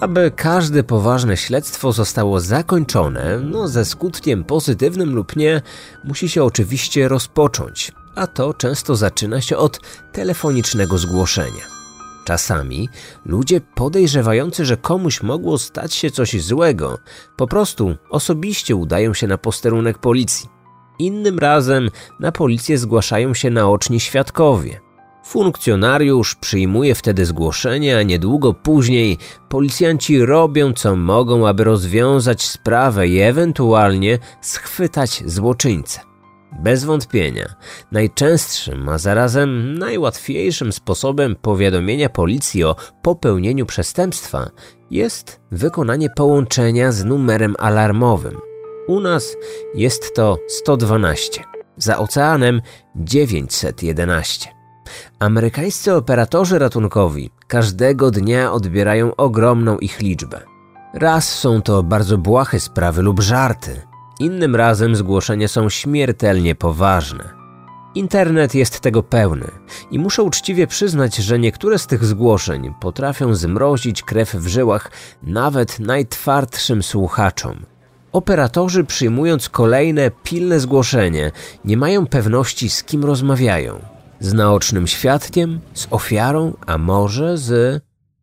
Aby każde poważne śledztwo zostało zakończone, no ze skutkiem pozytywnym lub nie, musi się oczywiście rozpocząć, a to często zaczyna się od telefonicznego zgłoszenia. Czasami ludzie podejrzewający, że komuś mogło stać się coś złego, po prostu osobiście udają się na posterunek policji. Innym razem na policję zgłaszają się naoczni świadkowie. Funkcjonariusz przyjmuje wtedy zgłoszenie, a niedługo później policjanci robią co mogą, aby rozwiązać sprawę i ewentualnie schwytać złoczyńcę. Bez wątpienia, najczęstszym, a zarazem najłatwiejszym sposobem powiadomienia policji o popełnieniu przestępstwa jest wykonanie połączenia z numerem alarmowym. U nas jest to 112, za oceanem 911. Amerykańscy operatorzy ratunkowi każdego dnia odbierają ogromną ich liczbę. Raz są to bardzo błahe sprawy lub żarty, innym razem zgłoszenia są śmiertelnie poważne. Internet jest tego pełny i muszę uczciwie przyznać, że niektóre z tych zgłoszeń potrafią zmrozić krew w żyłach nawet najtwardszym słuchaczom. Operatorzy przyjmując kolejne pilne zgłoszenie nie mają pewności z kim rozmawiają z naocznym świadkiem, z ofiarą, a może z.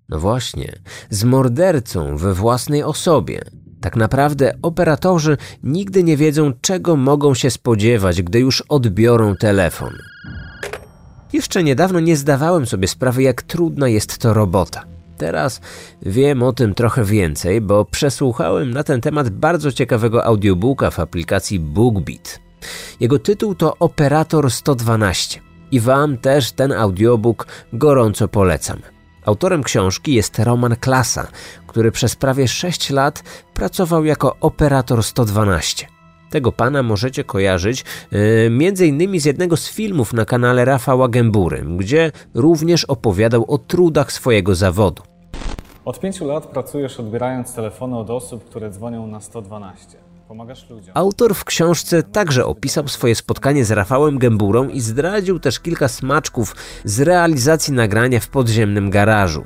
No właśnie, z mordercą we własnej osobie. Tak naprawdę operatorzy nigdy nie wiedzą, czego mogą się spodziewać, gdy już odbiorą telefon. Jeszcze niedawno nie zdawałem sobie sprawy, jak trudna jest to robota. Teraz wiem o tym trochę więcej, bo przesłuchałem na ten temat bardzo ciekawego audiobooka w aplikacji BookBeat. Jego tytuł to Operator 112 i Wam też ten audiobook gorąco polecam. Autorem książki jest Roman Klasa, który przez prawie 6 lat pracował jako operator 112. Tego pana możecie kojarzyć yy, między innymi z jednego z filmów na kanale Rafała Gębury, gdzie również opowiadał o trudach swojego zawodu. Od pięciu lat pracujesz odbierając telefony od osób, które dzwonią na 112. Autor w książce także opisał swoje spotkanie z Rafałem Gęburą i zdradził też kilka smaczków z realizacji nagrania w podziemnym garażu.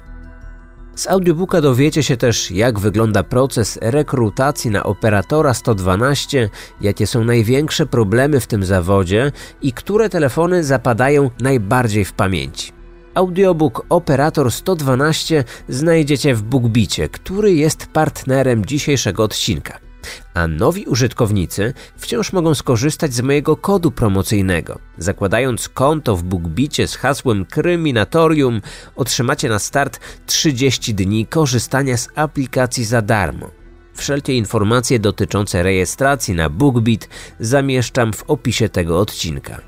Z audiobooka dowiecie się też, jak wygląda proces rekrutacji na operatora 112, jakie są największe problemy w tym zawodzie i które telefony zapadają najbardziej w pamięci. Audiobook Operator 112 znajdziecie w BookBicie, który jest partnerem dzisiejszego odcinka a nowi użytkownicy wciąż mogą skorzystać z mojego kodu promocyjnego. Zakładając konto w BookBicie z hasłem Kryminatorium otrzymacie na start 30 dni korzystania z aplikacji za darmo. Wszelkie informacje dotyczące rejestracji na BookBeat zamieszczam w opisie tego odcinka.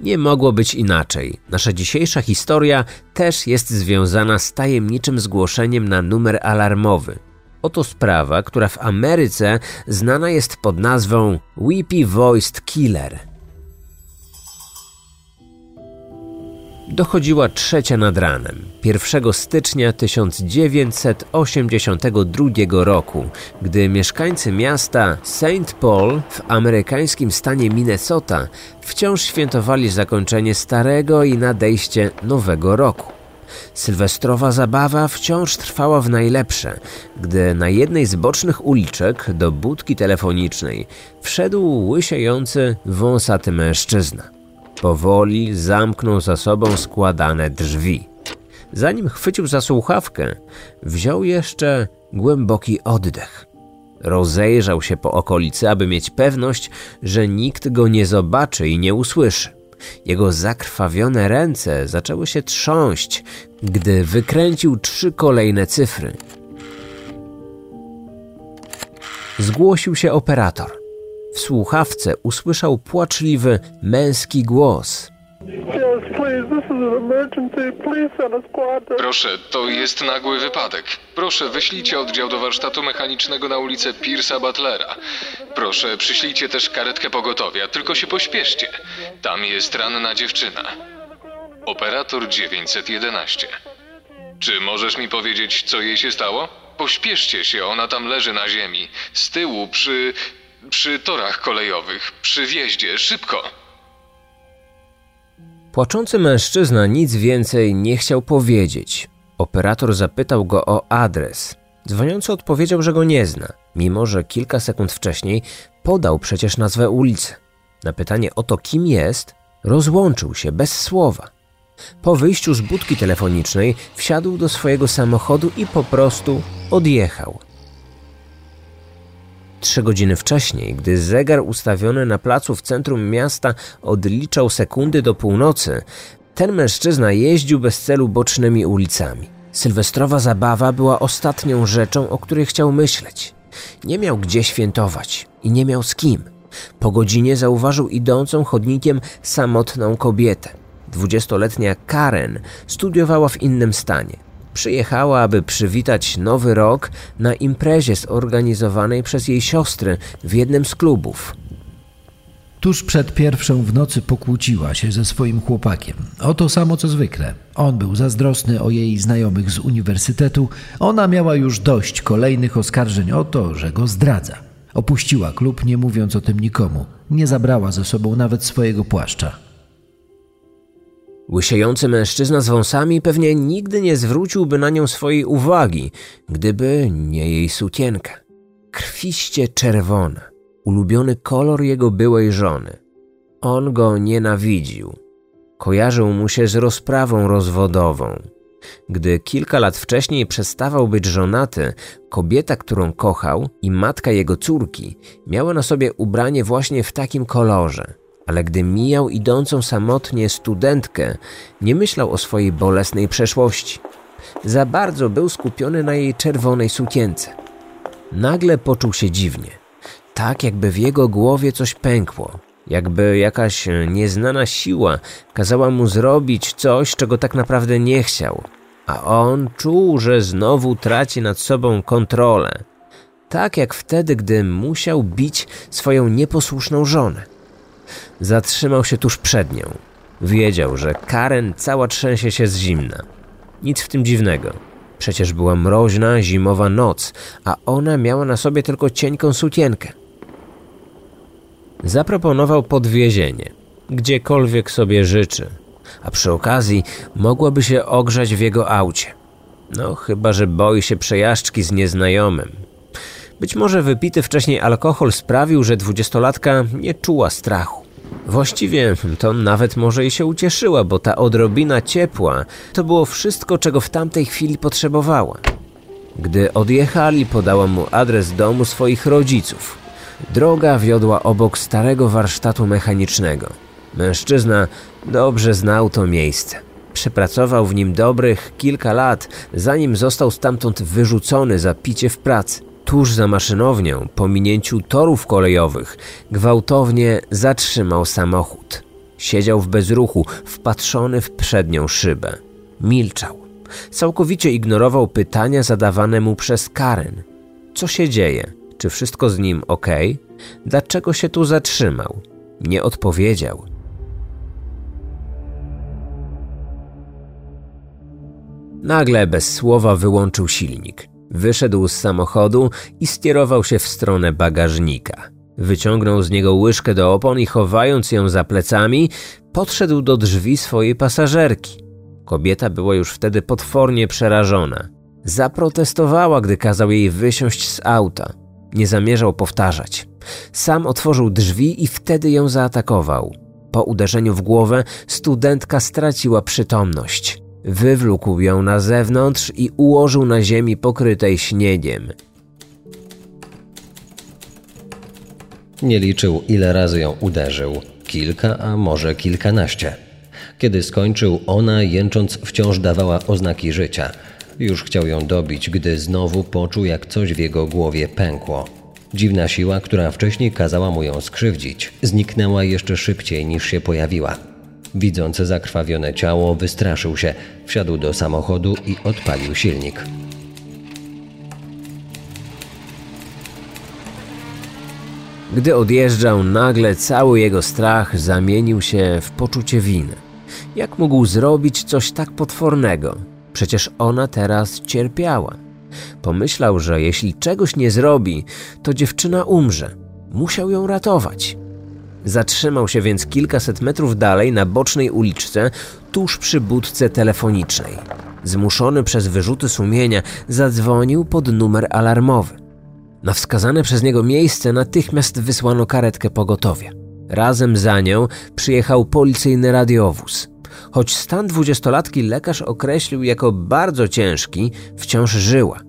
Nie mogło być inaczej. Nasza dzisiejsza historia też jest związana z tajemniczym zgłoszeniem na numer alarmowy. Oto sprawa, która w Ameryce znana jest pod nazwą Weepy Voiced Killer. Dochodziła trzecia nad ranem, 1 stycznia 1982 roku, gdy mieszkańcy miasta St. Paul w amerykańskim stanie Minnesota wciąż świętowali zakończenie starego i nadejście nowego roku. Sylwestrowa zabawa wciąż trwała w najlepsze, gdy na jednej z bocznych uliczek do budki telefonicznej wszedł łysiejący, wąsaty mężczyzna. Powoli zamknął za sobą składane drzwi. Zanim chwycił za słuchawkę, wziął jeszcze głęboki oddech. Rozejrzał się po okolicy, aby mieć pewność, że nikt go nie zobaczy i nie usłyszy. Jego zakrwawione ręce zaczęły się trząść, gdy wykręcił trzy kolejne cyfry. Zgłosił się operator. W słuchawce usłyszał płaczliwy, męski głos. Proszę, to jest nagły wypadek. Proszę, wyślijcie oddział do warsztatu mechanicznego na ulicę Pierce'a Butlera. Proszę, przyślijcie też karetkę pogotowia, tylko się pośpieszcie. Tam jest ranna dziewczyna. Operator 911. Czy możesz mi powiedzieć, co jej się stało? Pośpieszcie się, ona tam leży na ziemi. Z tyłu, przy. przy torach kolejowych, przy wjeździe, szybko. Płaczący mężczyzna nic więcej nie chciał powiedzieć. Operator zapytał go o adres. Dzwoniący odpowiedział, że go nie zna, mimo że kilka sekund wcześniej podał przecież nazwę ulicy. Na pytanie o to, kim jest, rozłączył się bez słowa. Po wyjściu z budki telefonicznej wsiadł do swojego samochodu i po prostu odjechał. Trzy godziny wcześniej, gdy zegar ustawiony na placu w centrum miasta odliczał sekundy do północy, ten mężczyzna jeździł bez celu bocznymi ulicami. Sylwestrowa zabawa była ostatnią rzeczą, o której chciał myśleć. Nie miał gdzie świętować i nie miał z kim. Po godzinie zauważył idącą chodnikiem samotną kobietę. Dwudziestoletnia Karen studiowała w innym stanie. Przyjechała, aby przywitać nowy rok na imprezie zorganizowanej przez jej siostry w jednym z klubów. Tuż przed pierwszą w nocy pokłóciła się ze swoim chłopakiem. O to samo co zwykle. On był zazdrosny o jej znajomych z uniwersytetu, ona miała już dość kolejnych oskarżeń o to, że go zdradza. Opuściła klub, nie mówiąc o tym nikomu. Nie zabrała ze sobą nawet swojego płaszcza. Łysiejący mężczyzna z wąsami pewnie nigdy nie zwróciłby na nią swojej uwagi, gdyby nie jej sukienka. Krwiście czerwona, ulubiony kolor jego byłej żony. On go nienawidził. Kojarzył mu się z rozprawą rozwodową. Gdy kilka lat wcześniej przestawał być żonaty, kobieta, którą kochał i matka jego córki miała na sobie ubranie właśnie w takim kolorze – ale gdy mijał idącą samotnie studentkę, nie myślał o swojej bolesnej przeszłości. Za bardzo był skupiony na jej czerwonej sukience. Nagle poczuł się dziwnie, tak jakby w jego głowie coś pękło, jakby jakaś nieznana siła kazała mu zrobić coś, czego tak naprawdę nie chciał, a on czuł, że znowu traci nad sobą kontrolę. Tak jak wtedy, gdy musiał bić swoją nieposłuszną żonę. Zatrzymał się tuż przed nią. Wiedział, że Karen cała trzęsie się z zimna. Nic w tym dziwnego. Przecież była mroźna, zimowa noc, a ona miała na sobie tylko cienką sukienkę. Zaproponował podwiezienie, gdziekolwiek sobie życzy, a przy okazji mogłaby się ogrzać w jego aucie. No, chyba że boi się przejażdżki z nieznajomym. Być może wypity wcześniej alkohol sprawił, że dwudziestolatka nie czuła strachu. Właściwie to nawet może i się ucieszyła, bo ta odrobina ciepła to było wszystko, czego w tamtej chwili potrzebowała. Gdy odjechali, podała mu adres domu swoich rodziców. Droga wiodła obok starego warsztatu mechanicznego. Mężczyzna dobrze znał to miejsce. Przepracował w nim dobrych kilka lat, zanim został stamtąd wyrzucony za picie w pracy. Tuż za maszynownią, po minięciu torów kolejowych, gwałtownie zatrzymał samochód. Siedział w bezruchu, wpatrzony w przednią szybę. Milczał. Całkowicie ignorował pytania zadawane mu przez Karen. Co się dzieje? Czy wszystko z nim ok? Dlaczego się tu zatrzymał? Nie odpowiedział. Nagle bez słowa wyłączył silnik. Wyszedł z samochodu i skierował się w stronę bagażnika. Wyciągnął z niego łyżkę do opon i chowając ją za plecami, podszedł do drzwi swojej pasażerki. Kobieta była już wtedy potwornie przerażona. Zaprotestowała, gdy kazał jej wysiąść z auta. Nie zamierzał powtarzać. Sam otworzył drzwi i wtedy ją zaatakował. Po uderzeniu w głowę studentka straciła przytomność. Wywlókł ją na zewnątrz i ułożył na ziemi pokrytej śniegiem. Nie liczył, ile razy ją uderzył. Kilka, a może kilkanaście. Kiedy skończył, ona, jęcząc, wciąż dawała oznaki życia. Już chciał ją dobić, gdy znowu poczuł, jak coś w jego głowie pękło. Dziwna siła, która wcześniej kazała mu ją skrzywdzić, zniknęła jeszcze szybciej niż się pojawiła. Widząc zakrwawione ciało, wystraszył się, wsiadł do samochodu i odpalił silnik. Gdy odjeżdżał, nagle cały jego strach zamienił się w poczucie winy. Jak mógł zrobić coś tak potwornego? Przecież ona teraz cierpiała. Pomyślał, że jeśli czegoś nie zrobi, to dziewczyna umrze. Musiał ją ratować. Zatrzymał się więc kilkaset metrów dalej na bocznej uliczce, tuż przy budce telefonicznej. Zmuszony przez wyrzuty sumienia, zadzwonił pod numer alarmowy. Na wskazane przez niego miejsce natychmiast wysłano karetkę pogotowia. Razem za nią przyjechał policyjny radiowóz. Choć stan dwudziestolatki lekarz określił jako bardzo ciężki, wciąż żyła.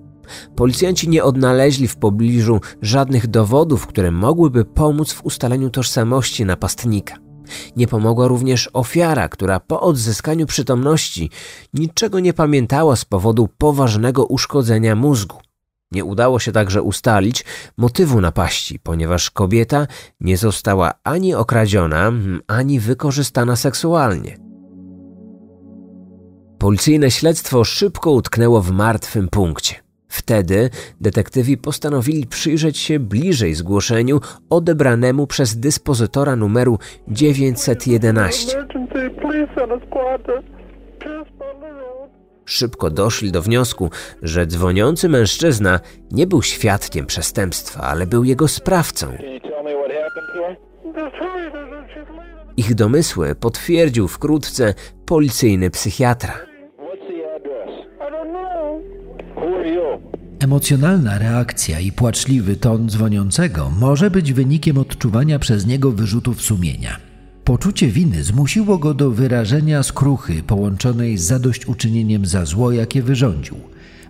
Policjanci nie odnaleźli w pobliżu żadnych dowodów, które mogłyby pomóc w ustaleniu tożsamości napastnika. Nie pomogła również ofiara, która po odzyskaniu przytomności niczego nie pamiętała z powodu poważnego uszkodzenia mózgu. Nie udało się także ustalić motywu napaści, ponieważ kobieta nie została ani okradziona, ani wykorzystana seksualnie. Policyjne śledztwo szybko utknęło w martwym punkcie. Wtedy detektywi postanowili przyjrzeć się bliżej zgłoszeniu odebranemu przez dyspozytora numeru 911. Szybko doszli do wniosku, że dzwoniący mężczyzna nie był świadkiem przestępstwa, ale był jego sprawcą. Ich domysły potwierdził wkrótce policyjny psychiatra. Emocjonalna reakcja i płaczliwy ton dzwoniącego może być wynikiem odczuwania przez niego wyrzutów sumienia. Poczucie winy zmusiło go do wyrażenia skruchy połączonej z zadośćuczynieniem za zło, jakie wyrządził.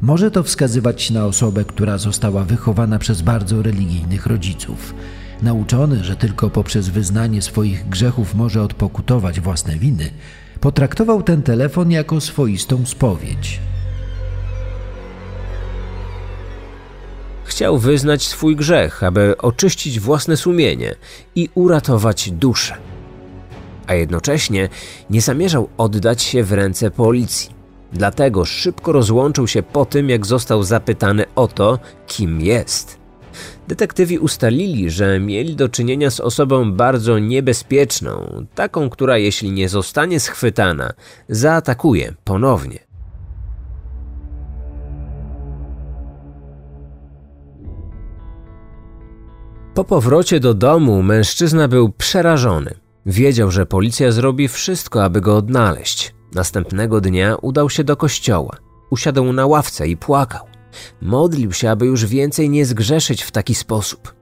Może to wskazywać na osobę, która została wychowana przez bardzo religijnych rodziców. Nauczony, że tylko poprzez wyznanie swoich grzechów może odpokutować własne winy, potraktował ten telefon jako swoistą spowiedź. Chciał wyznać swój grzech, aby oczyścić własne sumienie i uratować duszę. A jednocześnie nie zamierzał oddać się w ręce policji. Dlatego szybko rozłączył się po tym, jak został zapytany o to, kim jest. Detektywi ustalili, że mieli do czynienia z osobą bardzo niebezpieczną, taką, która jeśli nie zostanie schwytana, zaatakuje ponownie. Po powrocie do domu mężczyzna był przerażony. Wiedział, że policja zrobi wszystko, aby go odnaleźć. Następnego dnia udał się do kościoła. Usiadł na ławce i płakał. Modlił się, aby już więcej nie zgrzeszyć w taki sposób.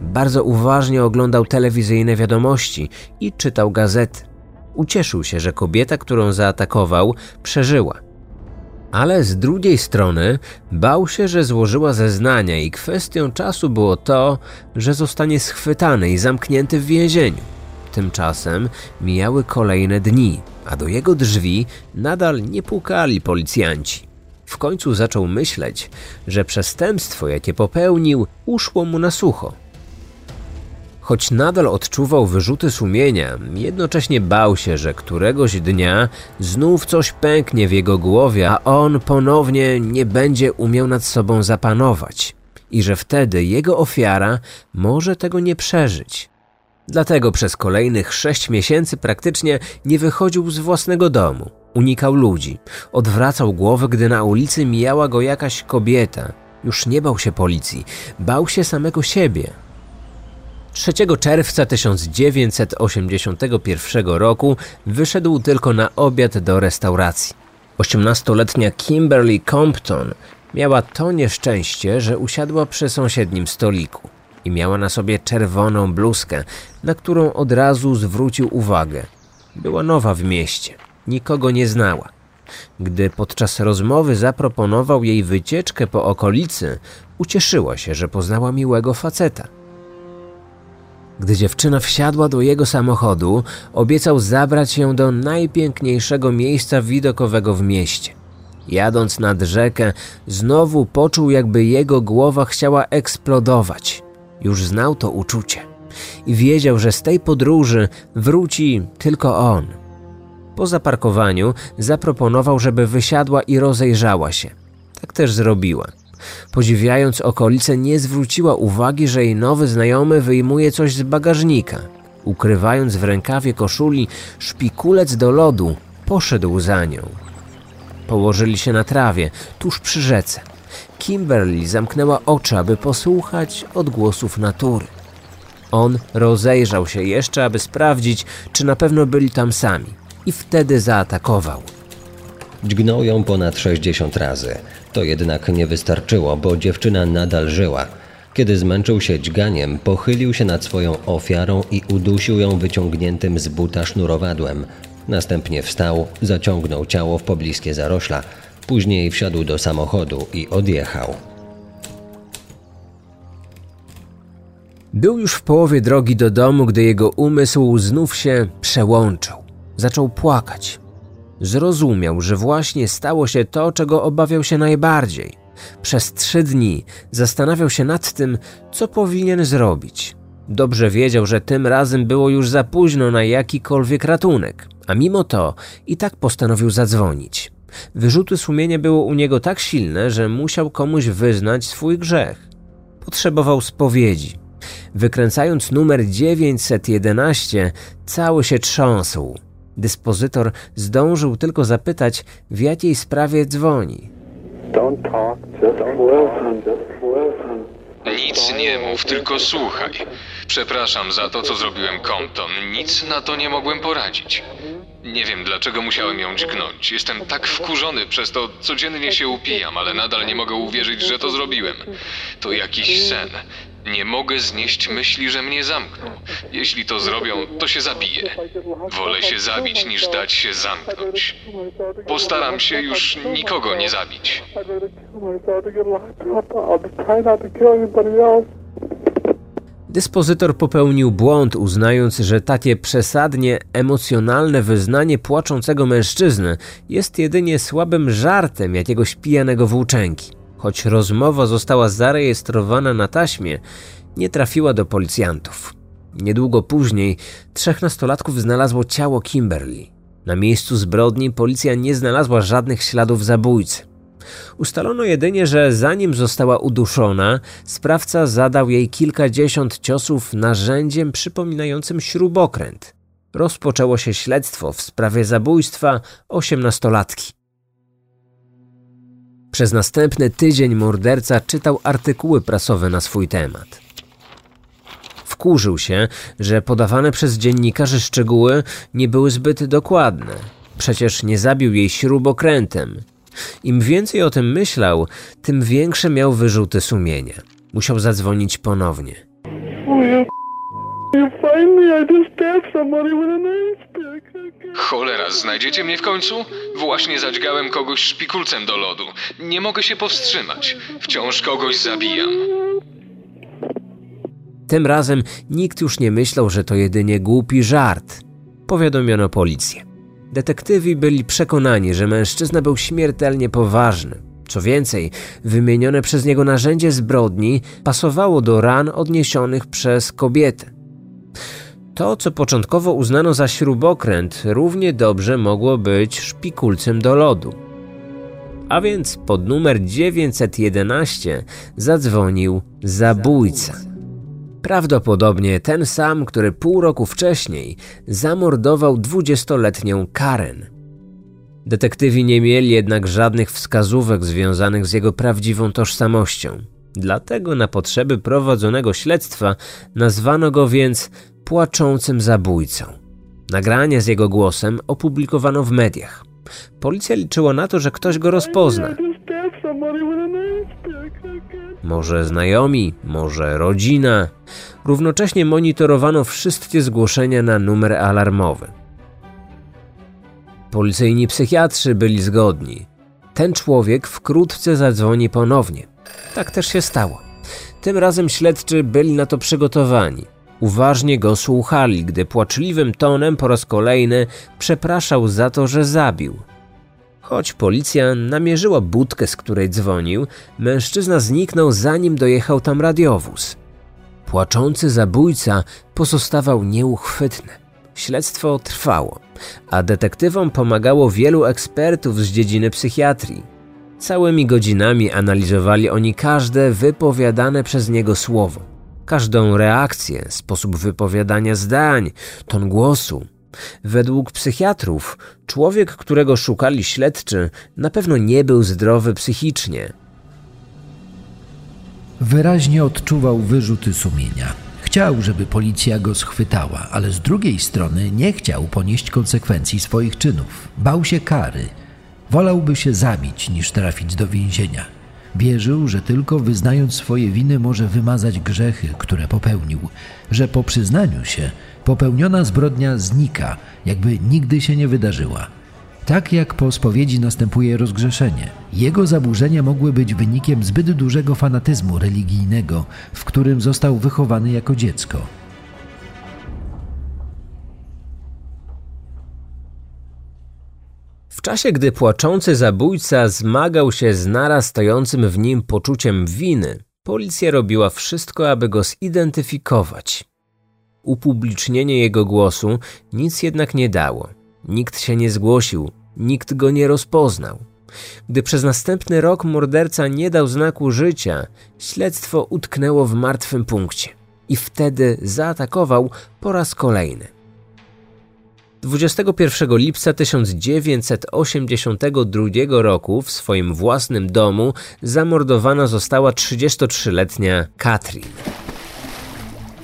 Bardzo uważnie oglądał telewizyjne wiadomości i czytał gazety. Ucieszył się, że kobieta, którą zaatakował, przeżyła. Ale z drugiej strony bał się, że złożyła zeznania i kwestią czasu było to, że zostanie schwytany i zamknięty w więzieniu. Tymczasem mijały kolejne dni, a do jego drzwi nadal nie pukali policjanci. W końcu zaczął myśleć, że przestępstwo, jakie popełnił, uszło mu na sucho. Choć nadal odczuwał wyrzuty sumienia, jednocześnie bał się, że któregoś dnia znów coś pęknie w jego głowie, a on ponownie nie będzie umiał nad sobą zapanować i że wtedy jego ofiara może tego nie przeżyć. Dlatego przez kolejnych sześć miesięcy praktycznie nie wychodził z własnego domu. Unikał ludzi, odwracał głowę, gdy na ulicy mijała go jakaś kobieta. Już nie bał się policji, bał się samego siebie. 3 czerwca 1981 roku wyszedł tylko na obiad do restauracji. 18-letnia Kimberly Compton miała to nieszczęście, że usiadła przy sąsiednim stoliku i miała na sobie czerwoną bluzkę, na którą od razu zwrócił uwagę. Była nowa w mieście, nikogo nie znała. Gdy podczas rozmowy zaproponował jej wycieczkę po okolicy, ucieszyła się, że poznała miłego faceta. Gdy dziewczyna wsiadła do jego samochodu, obiecał zabrać ją do najpiękniejszego miejsca widokowego w mieście. Jadąc nad rzekę, znowu poczuł, jakby jego głowa chciała eksplodować. Już znał to uczucie i wiedział, że z tej podróży wróci tylko on. Po zaparkowaniu zaproponował, żeby wysiadła i rozejrzała się. Tak też zrobiła. Podziwiając okolice, nie zwróciła uwagi, że jej nowy znajomy wyjmuje coś z bagażnika. Ukrywając w rękawie koszuli szpikulec do lodu, poszedł za nią. Położyli się na trawie, tuż przy rzece. Kimberly zamknęła oczy, aby posłuchać odgłosów natury. On rozejrzał się jeszcze, aby sprawdzić, czy na pewno byli tam sami, i wtedy zaatakował. Dźgnął ją ponad 60 razy. To jednak nie wystarczyło, bo dziewczyna nadal żyła. Kiedy zmęczył się dźganiem, pochylił się nad swoją ofiarą i udusił ją wyciągniętym z buta sznurowadłem. Następnie wstał, zaciągnął ciało w pobliskie zarośla, później wsiadł do samochodu i odjechał. Był już w połowie drogi do domu, gdy jego umysł znów się przełączył. Zaczął płakać. Zrozumiał, że właśnie stało się to, czego obawiał się najbardziej. Przez trzy dni zastanawiał się nad tym, co powinien zrobić. Dobrze wiedział, że tym razem było już za późno na jakikolwiek ratunek, a mimo to i tak postanowił zadzwonić. Wyrzuty sumienia było u niego tak silne, że musiał komuś wyznać swój grzech. Potrzebował spowiedzi. Wykręcając numer 911, cały się trząsł. Dyspozytor zdążył tylko zapytać, w jakiej sprawie dzwoni. Nic nie mów, tylko słuchaj. Przepraszam za to, co zrobiłem Compton. Nic na to nie mogłem poradzić. Nie wiem, dlaczego musiałem ją dźgnąć. Jestem tak wkurzony przez to, codziennie się upijam, ale nadal nie mogę uwierzyć, że to zrobiłem. To jakiś sen. Nie mogę znieść myśli, że mnie zamkną. Jeśli to zrobią, to się zabiję. Wolę się zabić, niż dać się zamknąć. Postaram się już nikogo nie zabić. Dyspozytor popełnił błąd, uznając, że takie przesadnie emocjonalne wyznanie płaczącego mężczyzny jest jedynie słabym żartem jakiegoś pijanego włóczęgi. Choć rozmowa została zarejestrowana na taśmie, nie trafiła do policjantów. Niedługo później trzech nastolatków znalazło ciało Kimberly. Na miejscu zbrodni policja nie znalazła żadnych śladów zabójcy. Ustalono jedynie, że zanim została uduszona, sprawca zadał jej kilkadziesiąt ciosów narzędziem przypominającym śrubokręt. Rozpoczęło się śledztwo w sprawie zabójstwa osiemnastolatki. Przez następny tydzień morderca czytał artykuły prasowe na swój temat. Wkurzył się, że podawane przez dziennikarzy szczegóły nie były zbyt dokładne. Przecież nie zabił jej śrubokrętem. Im więcej o tym myślał, tym większe miał wyrzuty sumienia. Musiał zadzwonić ponownie. Find me. I just stabbed somebody with an ice pick. Cholera, znajdziecie mnie w końcu? Właśnie zadźgałem kogoś szpikulcem do lodu. Nie mogę się powstrzymać. Wciąż kogoś zabijam. Tym razem nikt już nie myślał, że to jedynie głupi żart. Powiadomiono policję. Detektywi byli przekonani, że mężczyzna był śmiertelnie poważny. Co więcej, wymienione przez niego narzędzie zbrodni pasowało do ran odniesionych przez kobietę. To, co początkowo uznano za śrubokręt, równie dobrze mogło być szpikulcem do lodu. A więc pod numer 911 zadzwonił zabójca. Prawdopodobnie ten sam, który pół roku wcześniej zamordował dwudziestoletnią Karen. Detektywi nie mieli jednak żadnych wskazówek związanych z jego prawdziwą tożsamością. Dlatego na potrzeby prowadzonego śledztwa nazwano go więc płaczącym zabójcą. Nagranie z jego głosem opublikowano w mediach. Policja liczyła na to, że ktoś go rozpozna. An ice pick. Może znajomi, może rodzina. Równocześnie monitorowano wszystkie zgłoszenia na numer alarmowy. Policyjni psychiatrzy byli zgodni. Ten człowiek wkrótce zadzwoni ponownie. Tak też się stało. Tym razem śledczy byli na to przygotowani. Uważnie go słuchali, gdy płaczliwym tonem po raz kolejny przepraszał za to, że zabił. Choć policja namierzyła budkę, z której dzwonił, mężczyzna zniknął zanim dojechał tam radiowóz. Płaczący zabójca pozostawał nieuchwytny. Śledztwo trwało, a detektywom pomagało wielu ekspertów z dziedziny psychiatrii. Całymi godzinami analizowali oni każde wypowiadane przez niego słowo, każdą reakcję, sposób wypowiadania zdań, ton głosu. Według psychiatrów, człowiek, którego szukali śledczy, na pewno nie był zdrowy psychicznie. Wyraźnie odczuwał wyrzuty sumienia. Chciał, żeby policja go schwytała, ale z drugiej strony nie chciał ponieść konsekwencji swoich czynów. Bał się kary. Wolałby się zabić niż trafić do więzienia. Wierzył, że tylko wyznając swoje winy może wymazać grzechy, które popełnił, że po przyznaniu się popełniona zbrodnia znika, jakby nigdy się nie wydarzyła. Tak jak po spowiedzi następuje rozgrzeszenie, jego zaburzenia mogły być wynikiem zbyt dużego fanatyzmu religijnego, w którym został wychowany jako dziecko. W czasie, gdy płaczący zabójca zmagał się z narastającym w nim poczuciem winy, policja robiła wszystko, aby go zidentyfikować. Upublicznienie jego głosu nic jednak nie dało. Nikt się nie zgłosił, nikt go nie rozpoznał. Gdy przez następny rok morderca nie dał znaku życia, śledztwo utknęło w martwym punkcie i wtedy zaatakował po raz kolejny. 21 lipca 1982 roku w swoim własnym domu zamordowana została 33-letnia Katrin.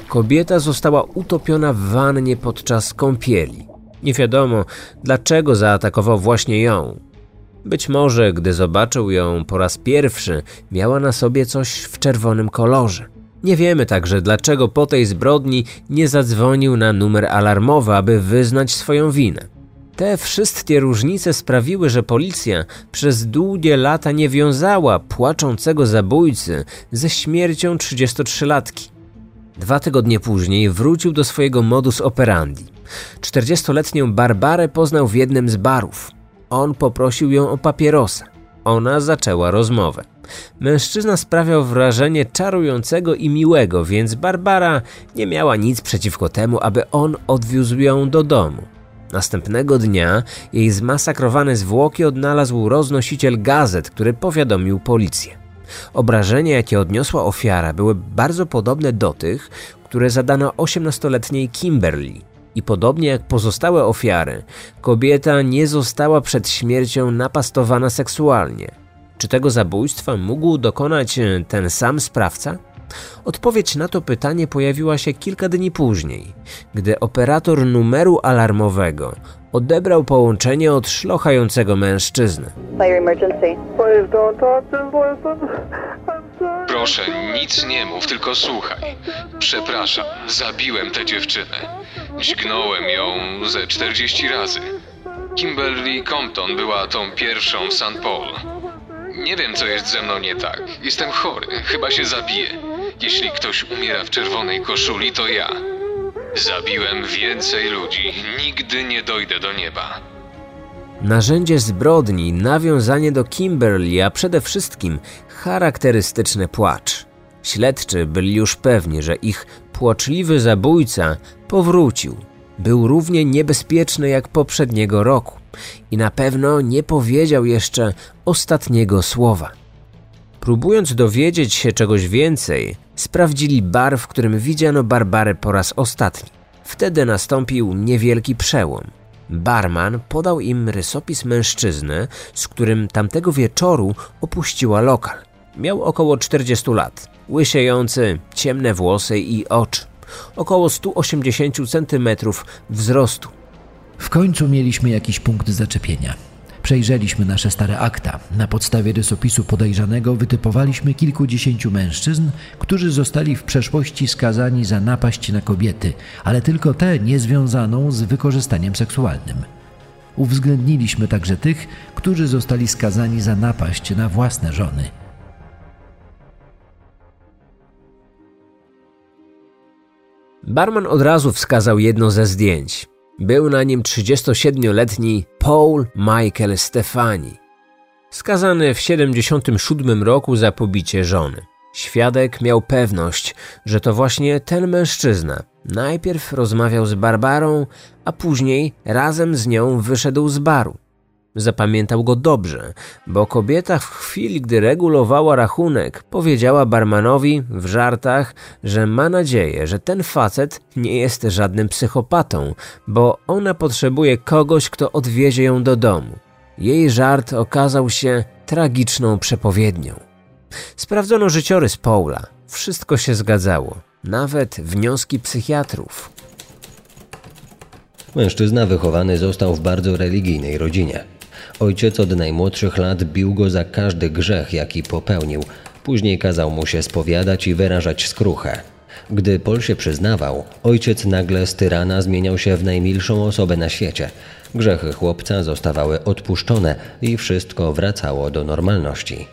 Kobieta została utopiona w wannie podczas kąpieli. Nie wiadomo, dlaczego zaatakował właśnie ją. Być może, gdy zobaczył ją po raz pierwszy, miała na sobie coś w czerwonym kolorze. Nie wiemy także, dlaczego po tej zbrodni nie zadzwonił na numer alarmowy, aby wyznać swoją winę. Te wszystkie różnice sprawiły, że policja przez długie lata nie wiązała płaczącego zabójcy ze śmiercią 33-latki. Dwa tygodnie później wrócił do swojego modus operandi. 40-letnią Barbarę poznał w jednym z barów. On poprosił ją o papierosa. Ona zaczęła rozmowę. Mężczyzna sprawiał wrażenie czarującego i miłego, więc Barbara nie miała nic przeciwko temu, aby on odwiózł ją do domu. Następnego dnia jej zmasakrowane zwłoki odnalazł roznosiciel gazet, który powiadomił policję. Obrażenia, jakie odniosła ofiara, były bardzo podobne do tych, które zadano 18-letniej Kimberly. I podobnie jak pozostałe ofiary, kobieta nie została przed śmiercią napastowana seksualnie. Czy tego zabójstwa mógł dokonać e, ten sam sprawca? Odpowiedź na to pytanie pojawiła się kilka dni później, gdy operator numeru alarmowego odebrał połączenie od szlochającego mężczyzny. Proszę, nic nie mów, tylko słuchaj. Przepraszam, zabiłem tę dziewczynę. Dźgnąłem ją ze 40 razy. Kimberly Compton była tą pierwszą w St. Paul. Nie wiem, co jest ze mną nie tak. Jestem chory, chyba się zabiję. Jeśli ktoś umiera w czerwonej koszuli, to ja. Zabiłem więcej ludzi, nigdy nie dojdę do nieba. Narzędzie zbrodni, nawiązanie do Kimberly, a przede wszystkim charakterystyczny płacz. Śledczy byli już pewni, że ich płaczliwy zabójca powrócił. Był równie niebezpieczny jak poprzedniego roku i na pewno nie powiedział jeszcze ostatniego słowa. Próbując dowiedzieć się czegoś więcej, sprawdzili bar, w którym widziano Barbarę po raz ostatni. Wtedy nastąpił niewielki przełom. Barman podał im rysopis mężczyzny, z którym tamtego wieczoru opuściła lokal. Miał około 40 lat, łysiejący, ciemne włosy i oczy, około 180 cm wzrostu. W końcu mieliśmy jakiś punkt zaczepienia. Przejrzeliśmy nasze stare akta. Na podstawie rysopisu podejrzanego wytypowaliśmy kilkudziesięciu mężczyzn, którzy zostali w przeszłości skazani za napaść na kobiety, ale tylko tę niezwiązaną z wykorzystaniem seksualnym. Uwzględniliśmy także tych, którzy zostali skazani za napaść na własne żony. Barman od razu wskazał jedno ze zdjęć. Był na nim 37-letni Paul Michael Stefani, skazany w 77 roku za pobicie żony. Świadek miał pewność, że to właśnie ten mężczyzna najpierw rozmawiał z Barbarą, a później razem z nią wyszedł z baru. Zapamiętał go dobrze, bo kobieta w chwili, gdy regulowała rachunek, powiedziała barmanowi w żartach, że ma nadzieję, że ten facet nie jest żadnym psychopatą, bo ona potrzebuje kogoś, kto odwiezie ją do domu. Jej żart okazał się tragiczną przepowiednią. Sprawdzono życiorys Paula. Wszystko się zgadzało, nawet wnioski psychiatrów. Mężczyzna wychowany został w bardzo religijnej rodzinie. Ojciec od najmłodszych lat bił go za każdy grzech, jaki popełnił. Później kazał mu się spowiadać i wyrażać skruchę. Gdy Pol się przyznawał, ojciec nagle z tyrana zmieniał się w najmilszą osobę na świecie. Grzechy chłopca zostawały odpuszczone i wszystko wracało do normalności.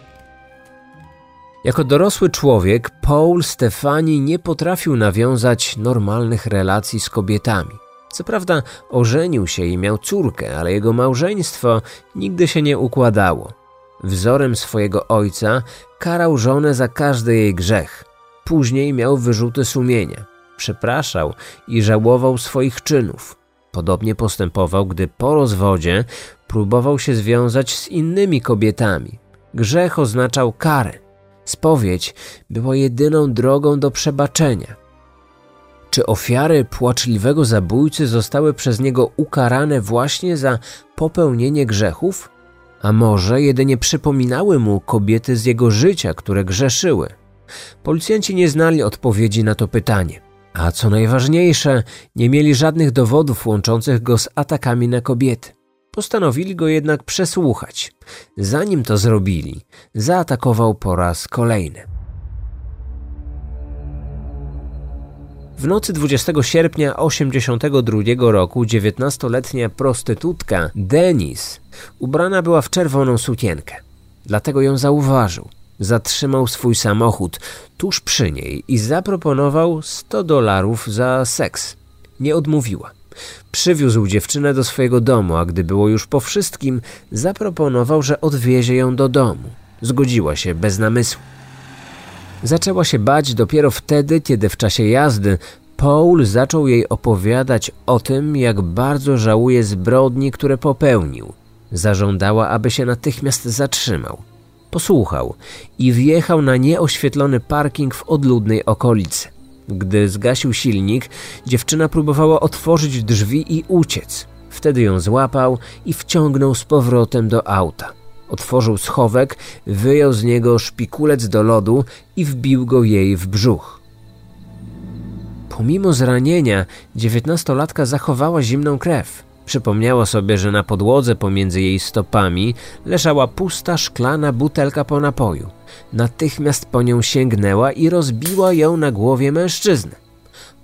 Jako dorosły człowiek, Paul Stefani nie potrafił nawiązać normalnych relacji z kobietami. Co prawda, ożenił się i miał córkę, ale jego małżeństwo nigdy się nie układało. Wzorem swojego ojca karał żonę za każdy jej grzech. Później miał wyrzuty sumienia. Przepraszał i żałował swoich czynów. Podobnie postępował, gdy po rozwodzie próbował się związać z innymi kobietami. Grzech oznaczał karę. Spowiedź była jedyną drogą do przebaczenia. Czy ofiary płaczliwego zabójcy zostały przez niego ukarane właśnie za popełnienie grzechów? A może jedynie przypominały mu kobiety z jego życia, które grzeszyły? Policjanci nie znali odpowiedzi na to pytanie. A co najważniejsze, nie mieli żadnych dowodów łączących go z atakami na kobiety. Postanowili go jednak przesłuchać. Zanim to zrobili, zaatakował po raz kolejny. W nocy 20 sierpnia 1982 roku 19-letnia prostytutka Denis ubrana była w czerwoną sukienkę. Dlatego ją zauważył. Zatrzymał swój samochód tuż przy niej i zaproponował 100 dolarów za seks. Nie odmówiła. Przywiózł dziewczynę do swojego domu, a gdy było już po wszystkim, zaproponował, że odwiezie ją do domu. Zgodziła się bez namysłu. Zaczęła się bać dopiero wtedy, kiedy w czasie jazdy Paul zaczął jej opowiadać o tym, jak bardzo żałuje zbrodni, które popełnił. Zażądała, aby się natychmiast zatrzymał. Posłuchał i wjechał na nieoświetlony parking w odludnej okolicy. Gdy zgasił silnik, dziewczyna próbowała otworzyć drzwi i uciec. Wtedy ją złapał i wciągnął z powrotem do auta. Otworzył schowek, wyjął z niego szpikulec do lodu i wbił go jej w brzuch. Pomimo zranienia, dziewiętnastolatka zachowała zimną krew. Przypomniała sobie, że na podłodze pomiędzy jej stopami leżała pusta szklana butelka po napoju. Natychmiast po nią sięgnęła i rozbiła ją na głowie mężczyzny.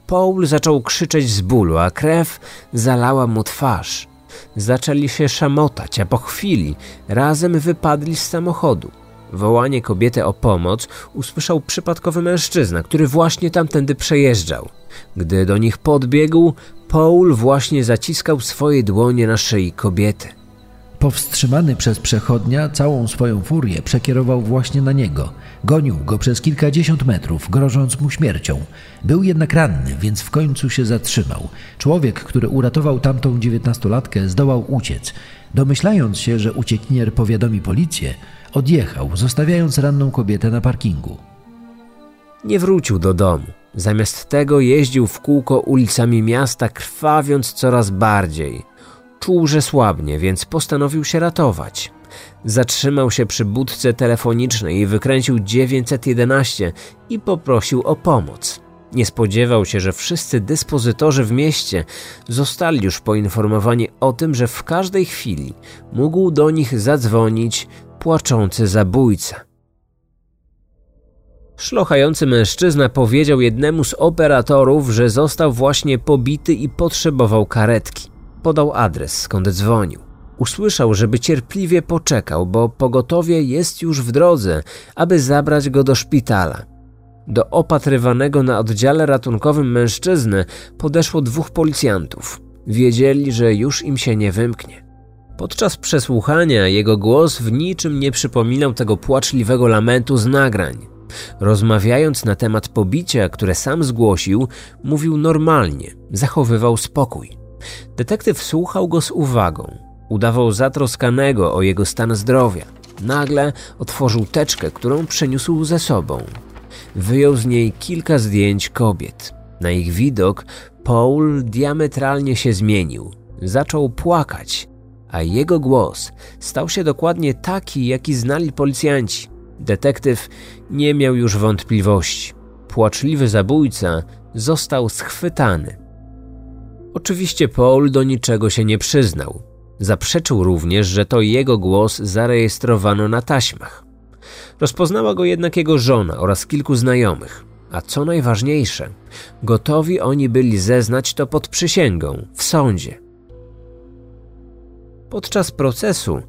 Paul zaczął krzyczeć z bólu, a krew zalała mu twarz. Zaczęli się szamotać, a po chwili razem wypadli z samochodu. Wołanie kobiety o pomoc usłyszał przypadkowy mężczyzna, który właśnie tamtędy przejeżdżał. Gdy do nich podbiegł, Paul właśnie zaciskał swoje dłonie na szyi kobiety. Powstrzymany przez przechodnia, całą swoją furię przekierował właśnie na niego. Gonił go przez kilkadziesiąt metrów, grożąc mu śmiercią. Był jednak ranny, więc w końcu się zatrzymał. Człowiek, który uratował tamtą dziewiętnastolatkę, zdołał uciec. Domyślając się, że uciekinier powiadomi policję, odjechał, zostawiając ranną kobietę na parkingu. Nie wrócił do domu. Zamiast tego jeździł w kółko ulicami miasta, krwawiąc coraz bardziej. Czuł, że słabnie, więc postanowił się ratować. Zatrzymał się przy budce telefonicznej i wykręcił 911 i poprosił o pomoc. Nie spodziewał się, że wszyscy dyspozytorzy w mieście zostali już poinformowani o tym, że w każdej chwili mógł do nich zadzwonić płaczący zabójca. Szlochający mężczyzna powiedział jednemu z operatorów, że został właśnie pobity i potrzebował karetki. Podał adres, skąd dzwonił. Usłyszał, żeby cierpliwie poczekał, bo pogotowie jest już w drodze, aby zabrać go do szpitala. Do opatrywanego na oddziale ratunkowym mężczyzny podeszło dwóch policjantów. Wiedzieli, że już im się nie wymknie. Podczas przesłuchania jego głos w niczym nie przypominał tego płaczliwego lamentu z nagrań. Rozmawiając na temat pobicia, które sam zgłosił, mówił normalnie, zachowywał spokój. Detektyw słuchał go z uwagą. Udawał zatroskanego o jego stan zdrowia. Nagle otworzył teczkę, którą przeniósł ze sobą. Wyjął z niej kilka zdjęć kobiet. Na ich widok Paul diametralnie się zmienił. Zaczął płakać, a jego głos stał się dokładnie taki, jaki znali policjanci. Detektyw nie miał już wątpliwości. Płaczliwy zabójca został schwytany. Oczywiście Paul do niczego się nie przyznał. Zaprzeczył również, że to jego głos zarejestrowano na taśmach. Rozpoznała go jednak jego żona oraz kilku znajomych. A co najważniejsze, gotowi oni byli zeznać to pod przysięgą w sądzie. Podczas procesu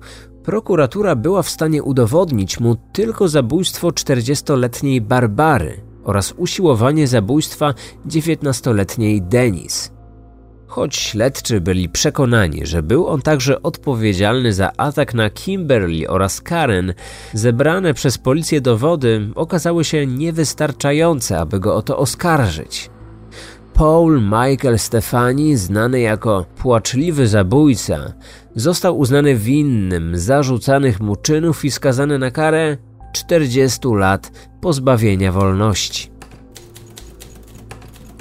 prokuratura była w stanie udowodnić mu tylko zabójstwo 40-letniej Barbary oraz usiłowanie zabójstwa 19-letniej Denis. Choć śledczy byli przekonani, że był on także odpowiedzialny za atak na Kimberly oraz Karen, zebrane przez policję dowody okazały się niewystarczające, aby go o to oskarżyć. Paul Michael Stefani, znany jako płaczliwy zabójca, został uznany winnym zarzucanych mu czynów i skazany na karę 40 lat pozbawienia wolności.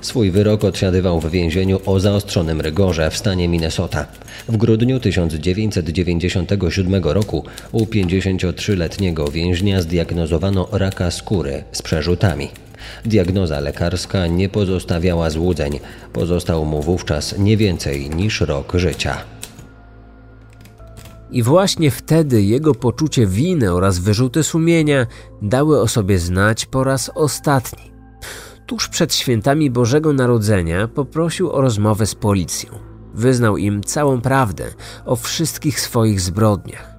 Swój wyrok odsiadywał w więzieniu o zaostrzonym rygorze w stanie Minnesota. W grudniu 1997 roku u 53-letniego więźnia zdiagnozowano raka skóry z przerzutami. Diagnoza lekarska nie pozostawiała złudzeń. Pozostał mu wówczas nie więcej niż rok życia. I właśnie wtedy jego poczucie winy oraz wyrzuty sumienia dały o sobie znać po raz ostatni. Tuż przed świętami Bożego Narodzenia poprosił o rozmowę z policją. Wyznał im całą prawdę o wszystkich swoich zbrodniach.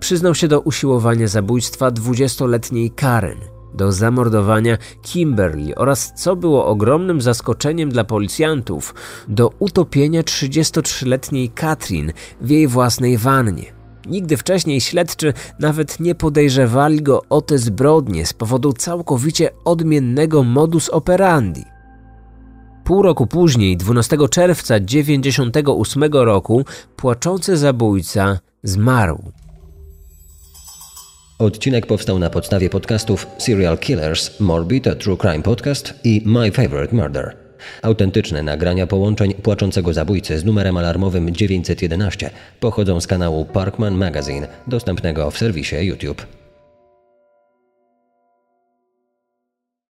Przyznał się do usiłowania zabójstwa 20-letniej Karen, do zamordowania Kimberly oraz, co było ogromnym zaskoczeniem dla policjantów, do utopienia 33-letniej Katrin w jej własnej wannie. Nigdy wcześniej śledczy nawet nie podejrzewali go o te zbrodnie z powodu całkowicie odmiennego modus operandi. Pół roku później, 12 czerwca 1998 roku, płaczący zabójca zmarł. Odcinek powstał na podstawie podcastów Serial Killers, Morbid, True Crime Podcast i My Favorite Murder. Autentyczne nagrania połączeń płaczącego zabójcy z numerem alarmowym 911 pochodzą z kanału Parkman Magazine, dostępnego w serwisie YouTube.